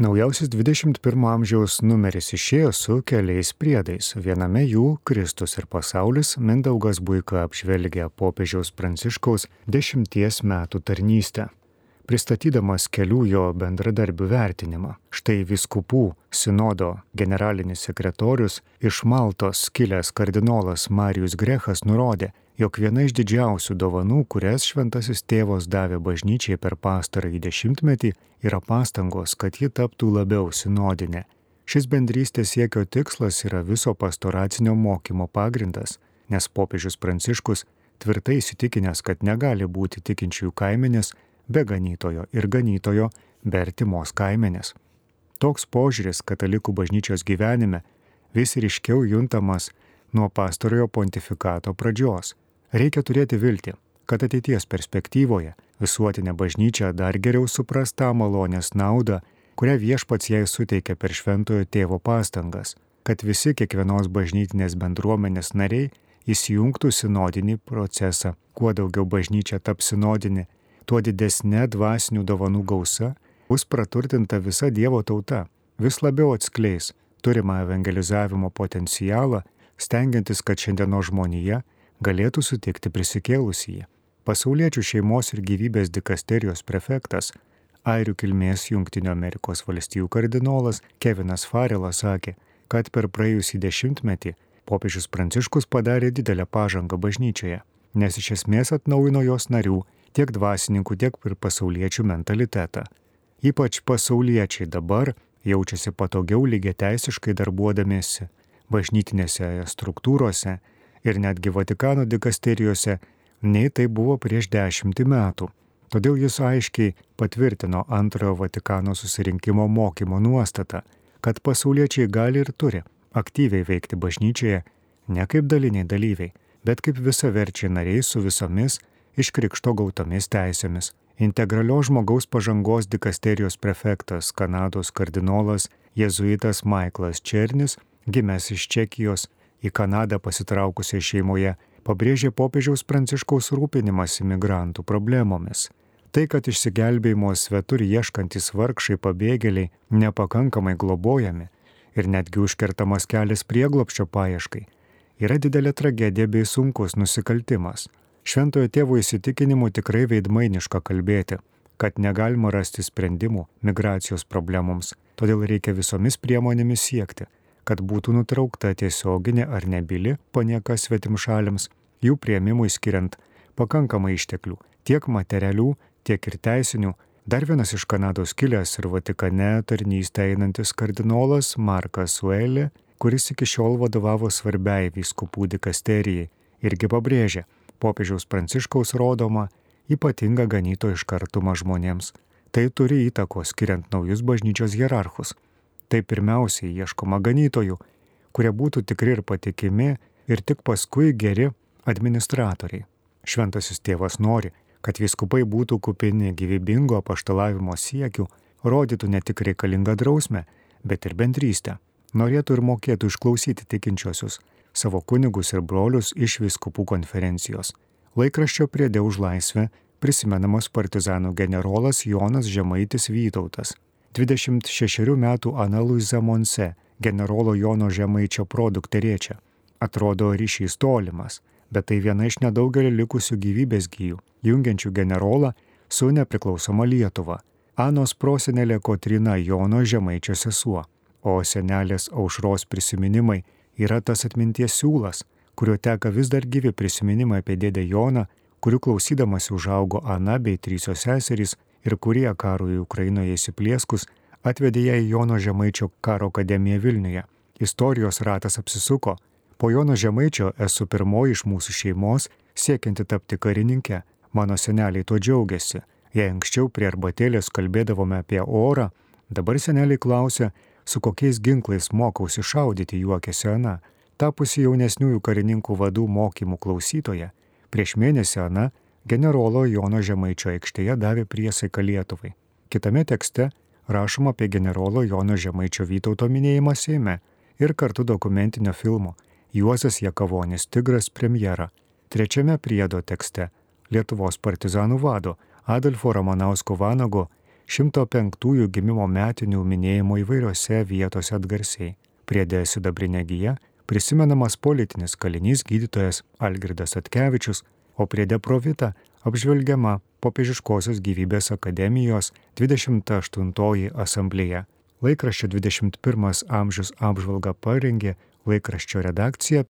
Naujausias 21 amžiaus numeris išėjo su keliais priedais. Viename jų Kristus ir pasaulis Mindaugas Buika apžvelgia popiežiaus Pranciškaus dešimties metų tarnystę pristatydamas kelių jo bendradarbių vertinimą. Štai viskupų sinodo generalinis sekretorius iš Maltos kilęs kardinolas Marijus Grechas nurodė, jog viena iš didžiausių dovanų, kurias šventasis tėvas davė bažnyčiai per pastarąjį dešimtmetį, yra pastangos, kad ji taptų labiau sinodinė. Šis bendrystės siekio tikslas yra viso pastoracinio mokymo pagrindas, nes popiežius Pranciškus tvirtai įsitikinęs, kad negali būti tikinčiųjų kaiminės be ganytojo ir ganytojo be artimos kaimenės. Toks požiūris katalikų bažnyčios gyvenime vis ryškiau juntamas nuo pastarojo pontifikato pradžios. Reikia turėti viltį, kad ateities perspektyvoje visuotinė bažnyčia dar geriau supras tą malonės naudą, kurią viešpats jai suteikia per šventojo tėvo pastangas, kad visi kiekvienos bažnytinės bendruomenės nariai įsijungtų sinodinį procesą. Kuo daugiau bažnyčia taps sinodinė, tuo didesnė dvasinių dovanų gausa bus praturtinta visa Dievo tauta, vis labiau atskleis turimą evangelizavimo potencialą, stengiantis, kad šiandieno žmonija galėtų sutikti prisikėlusįjį. Pasauliečių šeimos ir gyvybės dikasterijos prefektas, airių kilmės Junktinio Amerikos valstijų kardinolas Kevinas Farelas sakė, kad per praėjusį dešimtmetį popiežius Pranciškus padarė didelę pažangą bažnyčioje, nes iš esmės atnaujino jos narių tiek dvasininkų, tiek ir pasauliečių mentalitetą. Ypač pasauliečiai dabar jaučiasi patogiau lygiai teisiškai darbuodamėsi bažnytinėse struktūrose ir netgi Vatikano dikasterijose, nei tai buvo prieš dešimtį metų. Todėl jis aiškiai patvirtino antrojo Vatikano susirinkimo mokymo nuostatą, kad pasauliečiai gali ir turi aktyviai veikti bažnyčioje ne kaip daliniai dalyviai, bet kaip visaverčiai nariai su visomis iš krikšto gautomis teisėmis. Integralios žmogaus pažangos dikasterijos prefektas Kanados kardinolas jėzuitas Michaelas Černis, gimęs iš Čekijos, į Kanadą pasitraukusiai šeimoje, pabrėžė popiežiaus pranciškaus rūpinimas imigrantų problemomis. Tai, kad išsigelbėjimo svetur ieškantis vargšai pabėgėliai nepakankamai globojami ir netgi užkertamas kelias prieglopščio paieškai, yra didelė tragedija bei sunkus nusikaltimas. Šventojo tėvo įsitikinimu tikrai veidmainiška kalbėti, kad negalima rasti sprendimų migracijos problemoms, todėl reikia visomis priemonėmis siekti, kad būtų nutraukta tiesioginė ar nebili panieka svetimšaliams, jų prieimimui skiriant pakankamai išteklių, tiek materialių, tiek ir teisinių. Dar vienas iš Kanados kilęs ir Vatikane tarnystę einantis kardinolas Markas Uelė, kuris iki šiol vadovavo svarbiai vyskupų dikasterijai, irgi pabrėžė, popiežiaus pranciškaus rodoma ypatinga ganytojiškartumą žmonėms. Tai turi įtakos skiriant naujus bažnyčios hierarchus. Tai pirmiausiai ieškoma ganytojų, kurie būtų tikri ir patikimi ir tik paskui geri administratoriai. Šventasis tėvas nori, kad viskupai būtų kupini gyvybingo paštalavimo siekių, rodytų ne tik reikalingą drausmę, bet ir bendrystę. Norėtų ir mokėtų išklausyti tikinčiosius, savo kunigus ir brolius iš viskupų konferencijos. Laikraščio priedė už laisvę prisimenamas partizanų generolas Jonas Žemaitis Vytautas. 26 metų Ana Luiza Monse, generolo Jono Žemaičio produkterėčia. Atrodo ryšys tolimas, bet tai viena iš nedaugelio likusių gyvybės gyjų, jungiančių generolą su nepriklausoma Lietuva. Anos prosenelė Kotrina Jono Žemaičio sesuo, o senelės aušros prisiminimai yra tas atminties siūlas, kurio teka vis dar gyvi prisiminimai apie dėdę Joną, kurių klausydamasi užaugo Ana bei trysios seserys ir kurie karui Ukrainoje įsiplieskus atvedė ją į Jono Žemaičio karo akademiją Vilniuje. Istorijos ratas apsisuko. Po Jono Žemaičio esu pirmoji iš mūsų šeimos siekianti tapti karininkė. Mano seneliai tuo džiaugiasi. Jei anksčiau prie arbatėlės kalbėdavome apie orą, dabar seneliai klausia, su kokiais ginklais mokausi šaudyti, juokėsi Ana. Tapusi jaunesniųjų karininkų vadų mokymų klausytoje, prieš mėnesį Ana generolo Jono Žemaičio aikštėje davė priesaiką Lietuvai. Kitame tekste rašoma apie generolo Jono Žemaičio Vytauto minėjimą Seime ir kartu dokumentinio filmo Juozas Jakavonis Tigras premjera. Trečiame priedo tekste Lietuvos partizanų vado Adolfo Ramanausko Vanago 105-ųjų gimimo metinių minėjimo įvairiose vietose atgarsiai. Priedė sidabrinė gyja prisimenamas politinis kalinys gydytojas Algirdas Atkevičius, o priedė provita apžvelgiama popiežiškosios gyvybės akademijos 28 asamblėje. Laikraščio 21 amžius apžvalgą parengė laikraščio redakcija